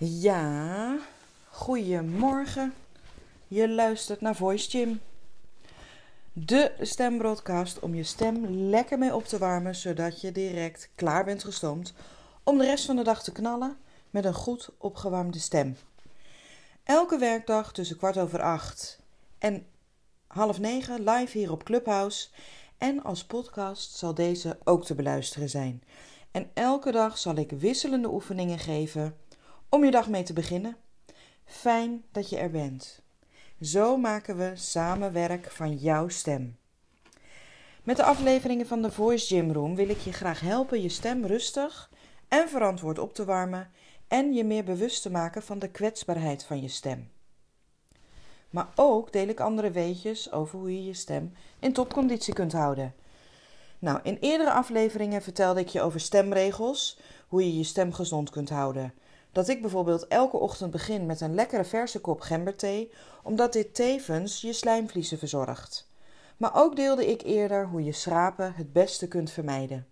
Ja, goedemorgen. Je luistert naar Voice Gym. De stembroadcast om je stem lekker mee op te warmen, zodat je direct klaar bent gestoomd om de rest van de dag te knallen met een goed opgewarmde stem. Elke werkdag tussen kwart over acht en half negen live hier op Clubhouse. En als podcast zal deze ook te beluisteren zijn. En elke dag zal ik wisselende oefeningen geven om je dag mee te beginnen. Fijn dat je er bent. Zo maken we samen werk van jouw stem. Met de afleveringen van de Voice Gym Room wil ik je graag helpen je stem rustig en verantwoord op te warmen en je meer bewust te maken van de kwetsbaarheid van je stem. Maar ook deel ik andere weetjes over hoe je je stem in topconditie kunt houden. Nou, in eerdere afleveringen vertelde ik je over stemregels, hoe je je stem gezond kunt houden. Dat ik bijvoorbeeld elke ochtend begin met een lekkere verse kop gemberthee, omdat dit tevens je slijmvliezen verzorgt. Maar ook deelde ik eerder hoe je schrapen het beste kunt vermijden.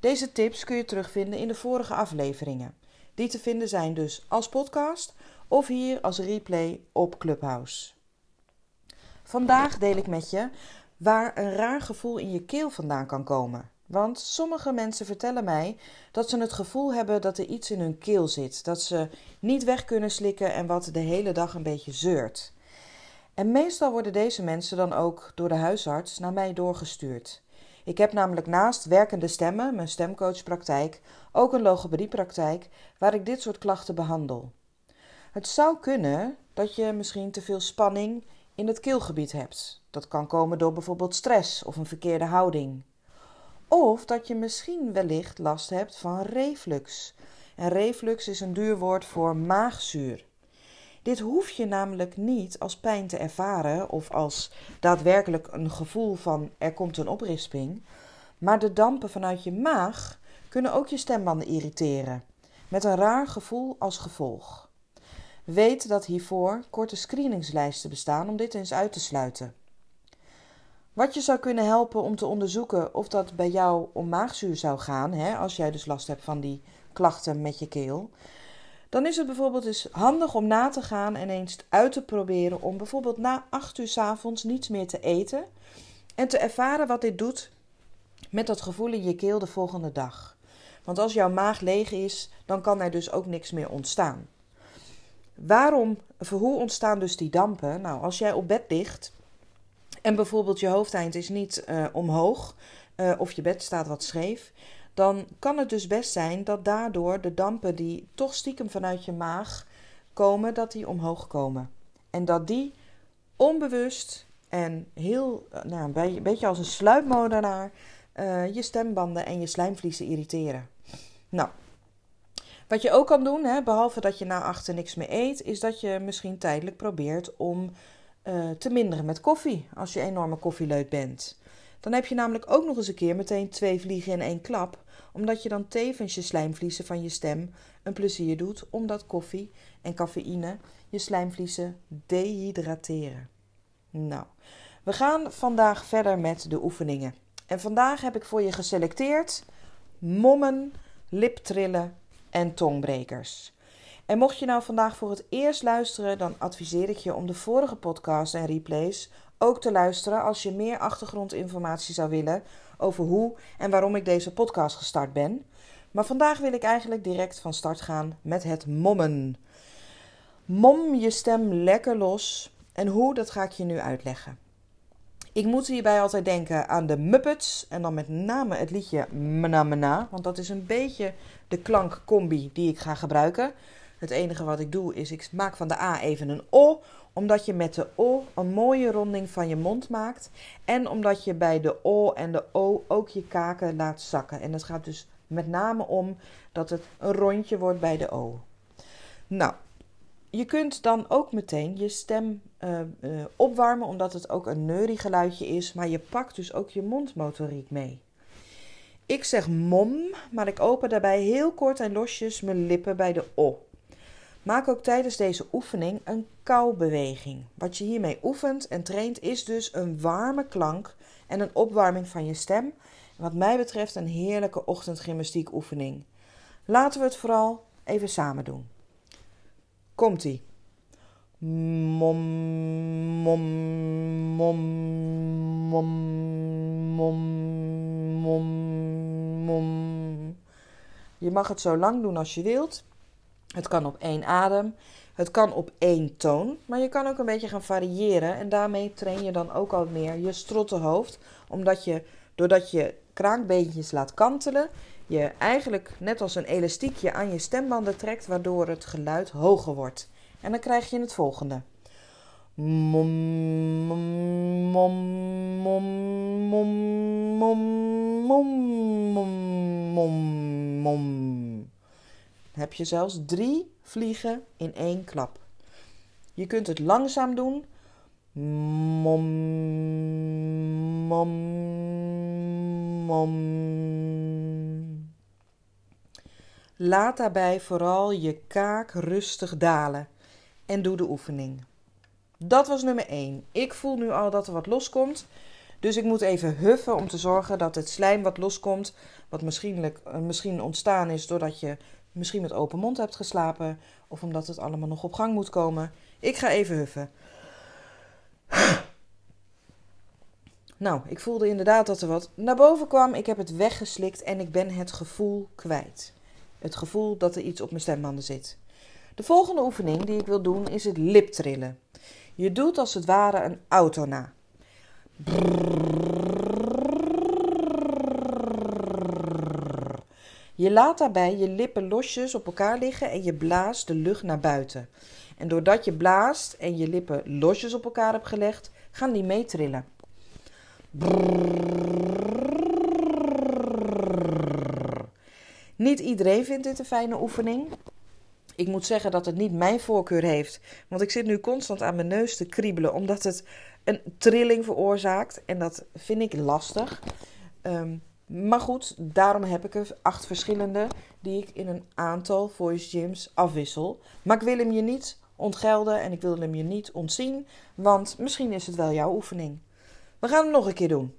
Deze tips kun je terugvinden in de vorige afleveringen. Die te vinden zijn dus als podcast of hier als replay op Clubhouse. Vandaag deel ik met je waar een raar gevoel in je keel vandaan kan komen. Want sommige mensen vertellen mij dat ze het gevoel hebben dat er iets in hun keel zit, dat ze niet weg kunnen slikken en wat de hele dag een beetje zeurt. En meestal worden deze mensen dan ook door de huisarts naar mij doorgestuurd. Ik heb namelijk naast werkende stemmen, mijn stemcoachpraktijk, ook een logopediepraktijk waar ik dit soort klachten behandel. Het zou kunnen dat je misschien te veel spanning in het keelgebied hebt. Dat kan komen door bijvoorbeeld stress of een verkeerde houding. Of dat je misschien wellicht last hebt van reflux. En reflux is een duur woord voor maagzuur. Dit hoef je namelijk niet als pijn te ervaren of als daadwerkelijk een gevoel van er komt een oprisping. Maar de dampen vanuit je maag kunnen ook je stembanden irriteren, met een raar gevoel als gevolg. Weet dat hiervoor korte screeningslijsten bestaan om dit eens uit te sluiten. Wat je zou kunnen helpen om te onderzoeken of dat bij jou om maagzuur zou gaan, hè, als jij dus last hebt van die klachten met je keel, dan is het bijvoorbeeld eens handig om na te gaan en eens uit te proberen om bijvoorbeeld na 8 uur s avonds niets meer te eten en te ervaren wat dit doet met dat gevoel in je keel de volgende dag. Want als jouw maag leeg is, dan kan er dus ook niks meer ontstaan. Waarom, voor hoe ontstaan dus die dampen? Nou, als jij op bed ligt en bijvoorbeeld je hoofdeind is niet uh, omhoog uh, of je bed staat wat scheef, dan kan het dus best zijn dat daardoor de dampen die toch stiekem vanuit je maag komen, dat die omhoog komen. En dat die onbewust en heel, eh, nou, een beetje als een sluipmoordenaar, uh, je stembanden en je slijmvliezen irriteren. Nou, wat je ook kan doen, hè, behalve dat je na achter niks meer eet, is dat je misschien tijdelijk probeert om uh, te minderen met koffie als je enorme koffieleut bent. Dan heb je namelijk ook nog eens een keer meteen twee vliegen in één klap, omdat je dan tevens je slijmvliezen van je stem een plezier doet, omdat koffie en cafeïne je slijmvliezen dehydrateren. Nou, we gaan vandaag verder met de oefeningen. En vandaag heb ik voor je geselecteerd mommen, liptrillen en tongbrekers. En mocht je nou vandaag voor het eerst luisteren, dan adviseer ik je om de vorige podcast en replays ook te luisteren als je meer achtergrondinformatie zou willen over hoe en waarom ik deze podcast gestart ben. Maar vandaag wil ik eigenlijk direct van start gaan met het mommen. Mom je stem lekker los en hoe, dat ga ik je nu uitleggen. Ik moet hierbij altijd denken aan de Muppets en dan met name het liedje Mna, want dat is een beetje de klankcombi die ik ga gebruiken. Het enige wat ik doe is ik maak van de A even een O, omdat je met de O een mooie ronding van je mond maakt. En omdat je bij de O en de O ook je kaken laat zakken. En het gaat dus met name om dat het een rondje wordt bij de O. Nou, je kunt dan ook meteen je stem uh, uh, opwarmen, omdat het ook een neuriegeluidje is. Maar je pakt dus ook je mondmotoriek mee. Ik zeg mom, maar ik open daarbij heel kort en losjes mijn lippen bij de O. Maak ook tijdens deze oefening een koubeweging. Wat je hiermee oefent en traint is dus een warme klank en een opwarming van je stem. Wat mij betreft een heerlijke ochtendgymnastiek oefening. Laten we het vooral even samen doen. Komt-ie. Mom, mom, mom, mom, mom, mom, mom. Je mag het zo lang doen als je wilt. Het kan op één adem, het kan op één toon, maar je kan ook een beetje gaan variëren. En daarmee train je dan ook al meer je strottenhoofd, omdat je doordat je kraakbeentjes laat kantelen, je eigenlijk net als een elastiekje aan je stembanden trekt, waardoor het geluid hoger wordt. En dan krijg je het volgende. Mom, mom, mom, mom, mom, mom, mom, mom heb je zelfs drie vliegen in één klap. Je kunt het langzaam doen. Mom, mom, mom. Laat daarbij vooral je kaak rustig dalen en doe de oefening. Dat was nummer 1. Ik voel nu al dat er wat loskomt. Dus ik moet even huffen om te zorgen dat het slijm wat loskomt. Wat misschien, misschien ontstaan is doordat je misschien met open mond hebt geslapen. Of omdat het allemaal nog op gang moet komen. Ik ga even huffen. Nou, ik voelde inderdaad dat er wat naar boven kwam. Ik heb het weggeslikt en ik ben het gevoel kwijt. Het gevoel dat er iets op mijn stembanden zit. De volgende oefening die ik wil doen is het liptrillen. Je doet als het ware een auto na. Je laat daarbij je lippen losjes op elkaar liggen en je blaast de lucht naar buiten. En doordat je blaast en je lippen losjes op elkaar hebt gelegd, gaan die meetrillen. Niet iedereen vindt dit een fijne oefening. Ik moet zeggen dat het niet mijn voorkeur heeft. Want ik zit nu constant aan mijn neus te kriebelen. Omdat het een trilling veroorzaakt. En dat vind ik lastig. Ehm, maar goed, daarom heb ik er acht verschillende. Die ik in een aantal voice gyms afwissel. Maar ik wil hem je niet ontgelden. En ik wil hem je niet ontzien. Want misschien is het wel jouw oefening. We gaan hem nog een keer doen.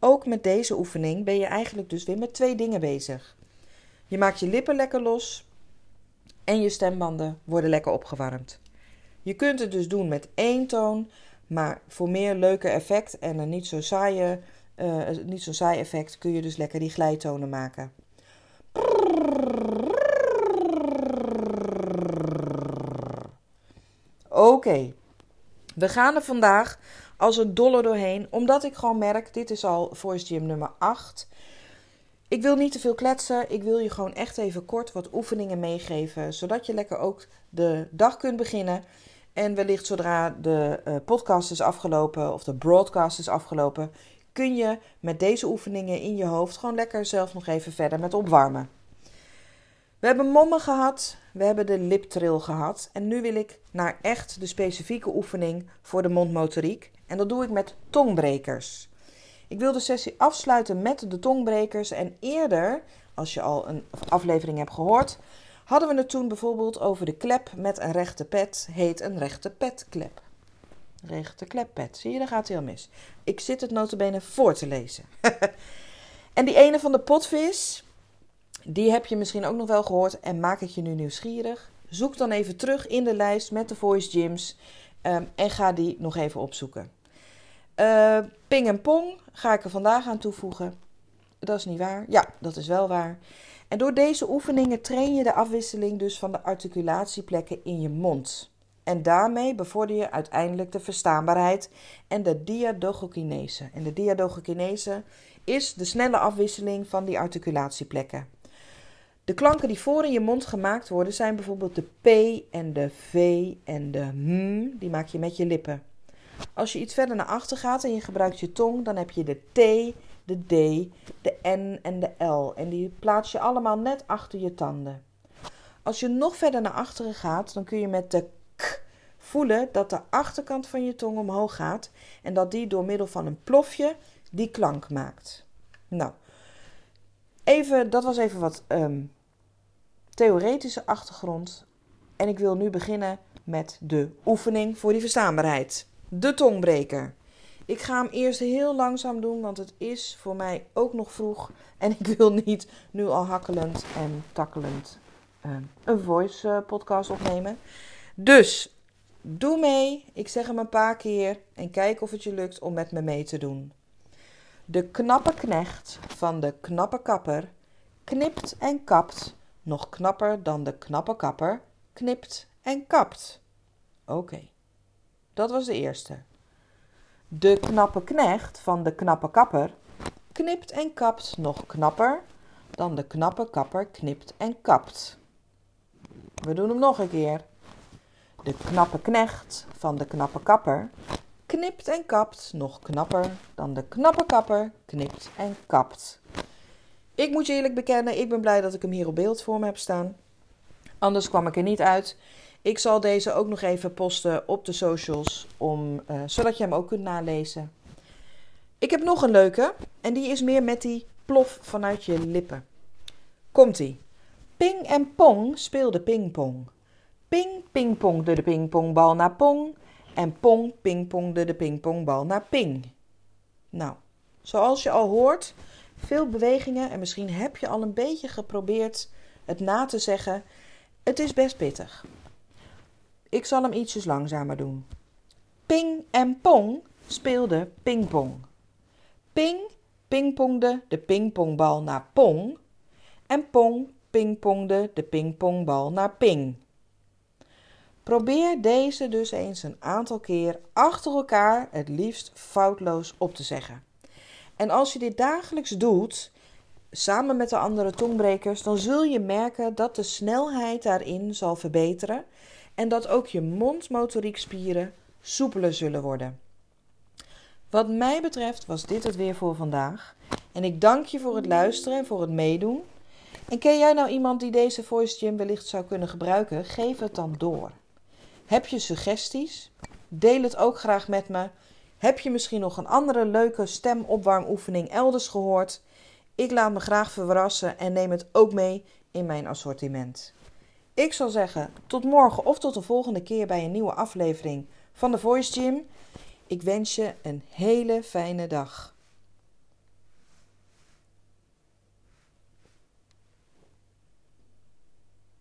Ook met deze oefening ben je eigenlijk dus weer met twee dingen bezig. Je maakt je lippen lekker los en je stembanden worden lekker opgewarmd. Je kunt het dus doen met één toon, maar voor meer leuke effect en een niet zo saaie, uh, niet zo saai effect kun je dus lekker die glijtonen maken. Oké, we gaan er vandaag als een dolle doorheen. Omdat ik gewoon merk, dit is al Voice Gym nummer 8. Ik wil niet te veel kletsen. Ik wil je gewoon echt even kort wat oefeningen meegeven. Zodat je lekker ook de dag kunt beginnen. En wellicht zodra de uh, podcast is afgelopen of de broadcast is afgelopen, kun je met deze oefeningen in je hoofd gewoon lekker zelf nog even verder met opwarmen. We hebben mommen gehad, we hebben de liptrill gehad en nu wil ik naar echt de specifieke oefening voor de mondmotoriek. En dat doe ik met tongbrekers. Ik wil de sessie afsluiten met de tongbrekers. En eerder, als je al een aflevering hebt gehoord, hadden we het toen bijvoorbeeld over de klep met een rechte pet. Heet een rechte petklep. Rechte kleppet. Zie je, daar gaat hij al mis. Ik zit het notabene voor te lezen. en die ene van de potvis, die heb je misschien ook nog wel gehoord en maak ik je nu nieuwsgierig. Zoek dan even terug in de lijst met de voice gyms um, en ga die nog even opzoeken. Uh, ping en pong ga ik er vandaag aan toevoegen. Dat is niet waar. Ja, dat is wel waar. En door deze oefeningen train je de afwisseling dus van de articulatieplekken in je mond. En daarmee bevorder je uiteindelijk de verstaanbaarheid en de diadogokinese. En de diadogokinese is de snelle afwisseling van die articulatieplekken. De klanken die voor in je mond gemaakt worden zijn bijvoorbeeld de P en de V en de M. Die maak je met je lippen. Als je iets verder naar achter gaat en je gebruikt je tong, dan heb je de T, de D, de N en de L. En die plaats je allemaal net achter je tanden. Als je nog verder naar achteren gaat, dan kun je met de K voelen dat de achterkant van je tong omhoog gaat en dat die door middel van een plofje die klank maakt. Nou, even, dat was even wat um, theoretische achtergrond. En ik wil nu beginnen met de oefening voor die verstaanbaarheid. De tongbreker. Ik ga hem eerst heel langzaam doen, want het is voor mij ook nog vroeg. En ik wil niet nu al hakkelend en takkelend uh, een voice uh, podcast opnemen. Dus doe mee. Ik zeg hem een paar keer en kijk of het je lukt om met me mee te doen. De knappe knecht van de knappe kapper knipt en kapt, nog knapper dan de knappe kapper knipt en kapt. Oké, dat was de eerste. De knappe knecht van de knappe kapper knipt en kapt nog knapper dan de knappe kapper knipt en kapt. We doen hem nog een keer. De knappe knecht van de knappe kapper knipt en kapt nog knapper dan de knappe kapper knipt en kapt. Ik moet je eerlijk bekennen, ik ben blij dat ik hem hier op beeld voor me heb staan. Anders kwam ik er niet uit. Ik zal deze ook nog even posten op de socials, om, uh, zodat je hem ook kunt nalezen. Ik heb nog een leuke en die is meer met die plof vanuit je lippen. Komt-ie. Ping en Pong speelde pingpong. Ping pingpongde de pingpongbal naar Pong en Pong pingpongde de pingpongbal naar Ping. Nou, zoals je al hoort, veel bewegingen en misschien heb je al een beetje geprobeerd het na te zeggen. Het is best pittig. Ik zal hem ietsjes langzamer doen. Ping en Pong speelden pingpong. Ping pingpongde de pingpongbal naar Pong en Pong pingpongde de pingpongbal naar Ping. Probeer deze dus eens een aantal keer achter elkaar het liefst foutloos op te zeggen. En als je dit dagelijks doet, samen met de andere tongbrekers, dan zul je merken dat de snelheid daarin zal verbeteren en dat ook je mondmotoriekspieren soepeler zullen worden. Wat mij betreft was dit het weer voor vandaag. En ik dank je voor het luisteren en voor het meedoen. En ken jij nou iemand die deze voice gym wellicht zou kunnen gebruiken? Geef het dan door. Heb je suggesties? Deel het ook graag met me. Heb je misschien nog een andere leuke stemopwarmoefening elders gehoord? Ik laat me graag verrassen en neem het ook mee in mijn assortiment. Ik zal zeggen tot morgen of tot de volgende keer bij een nieuwe aflevering van de Voice Gym. Ik wens je een hele fijne dag.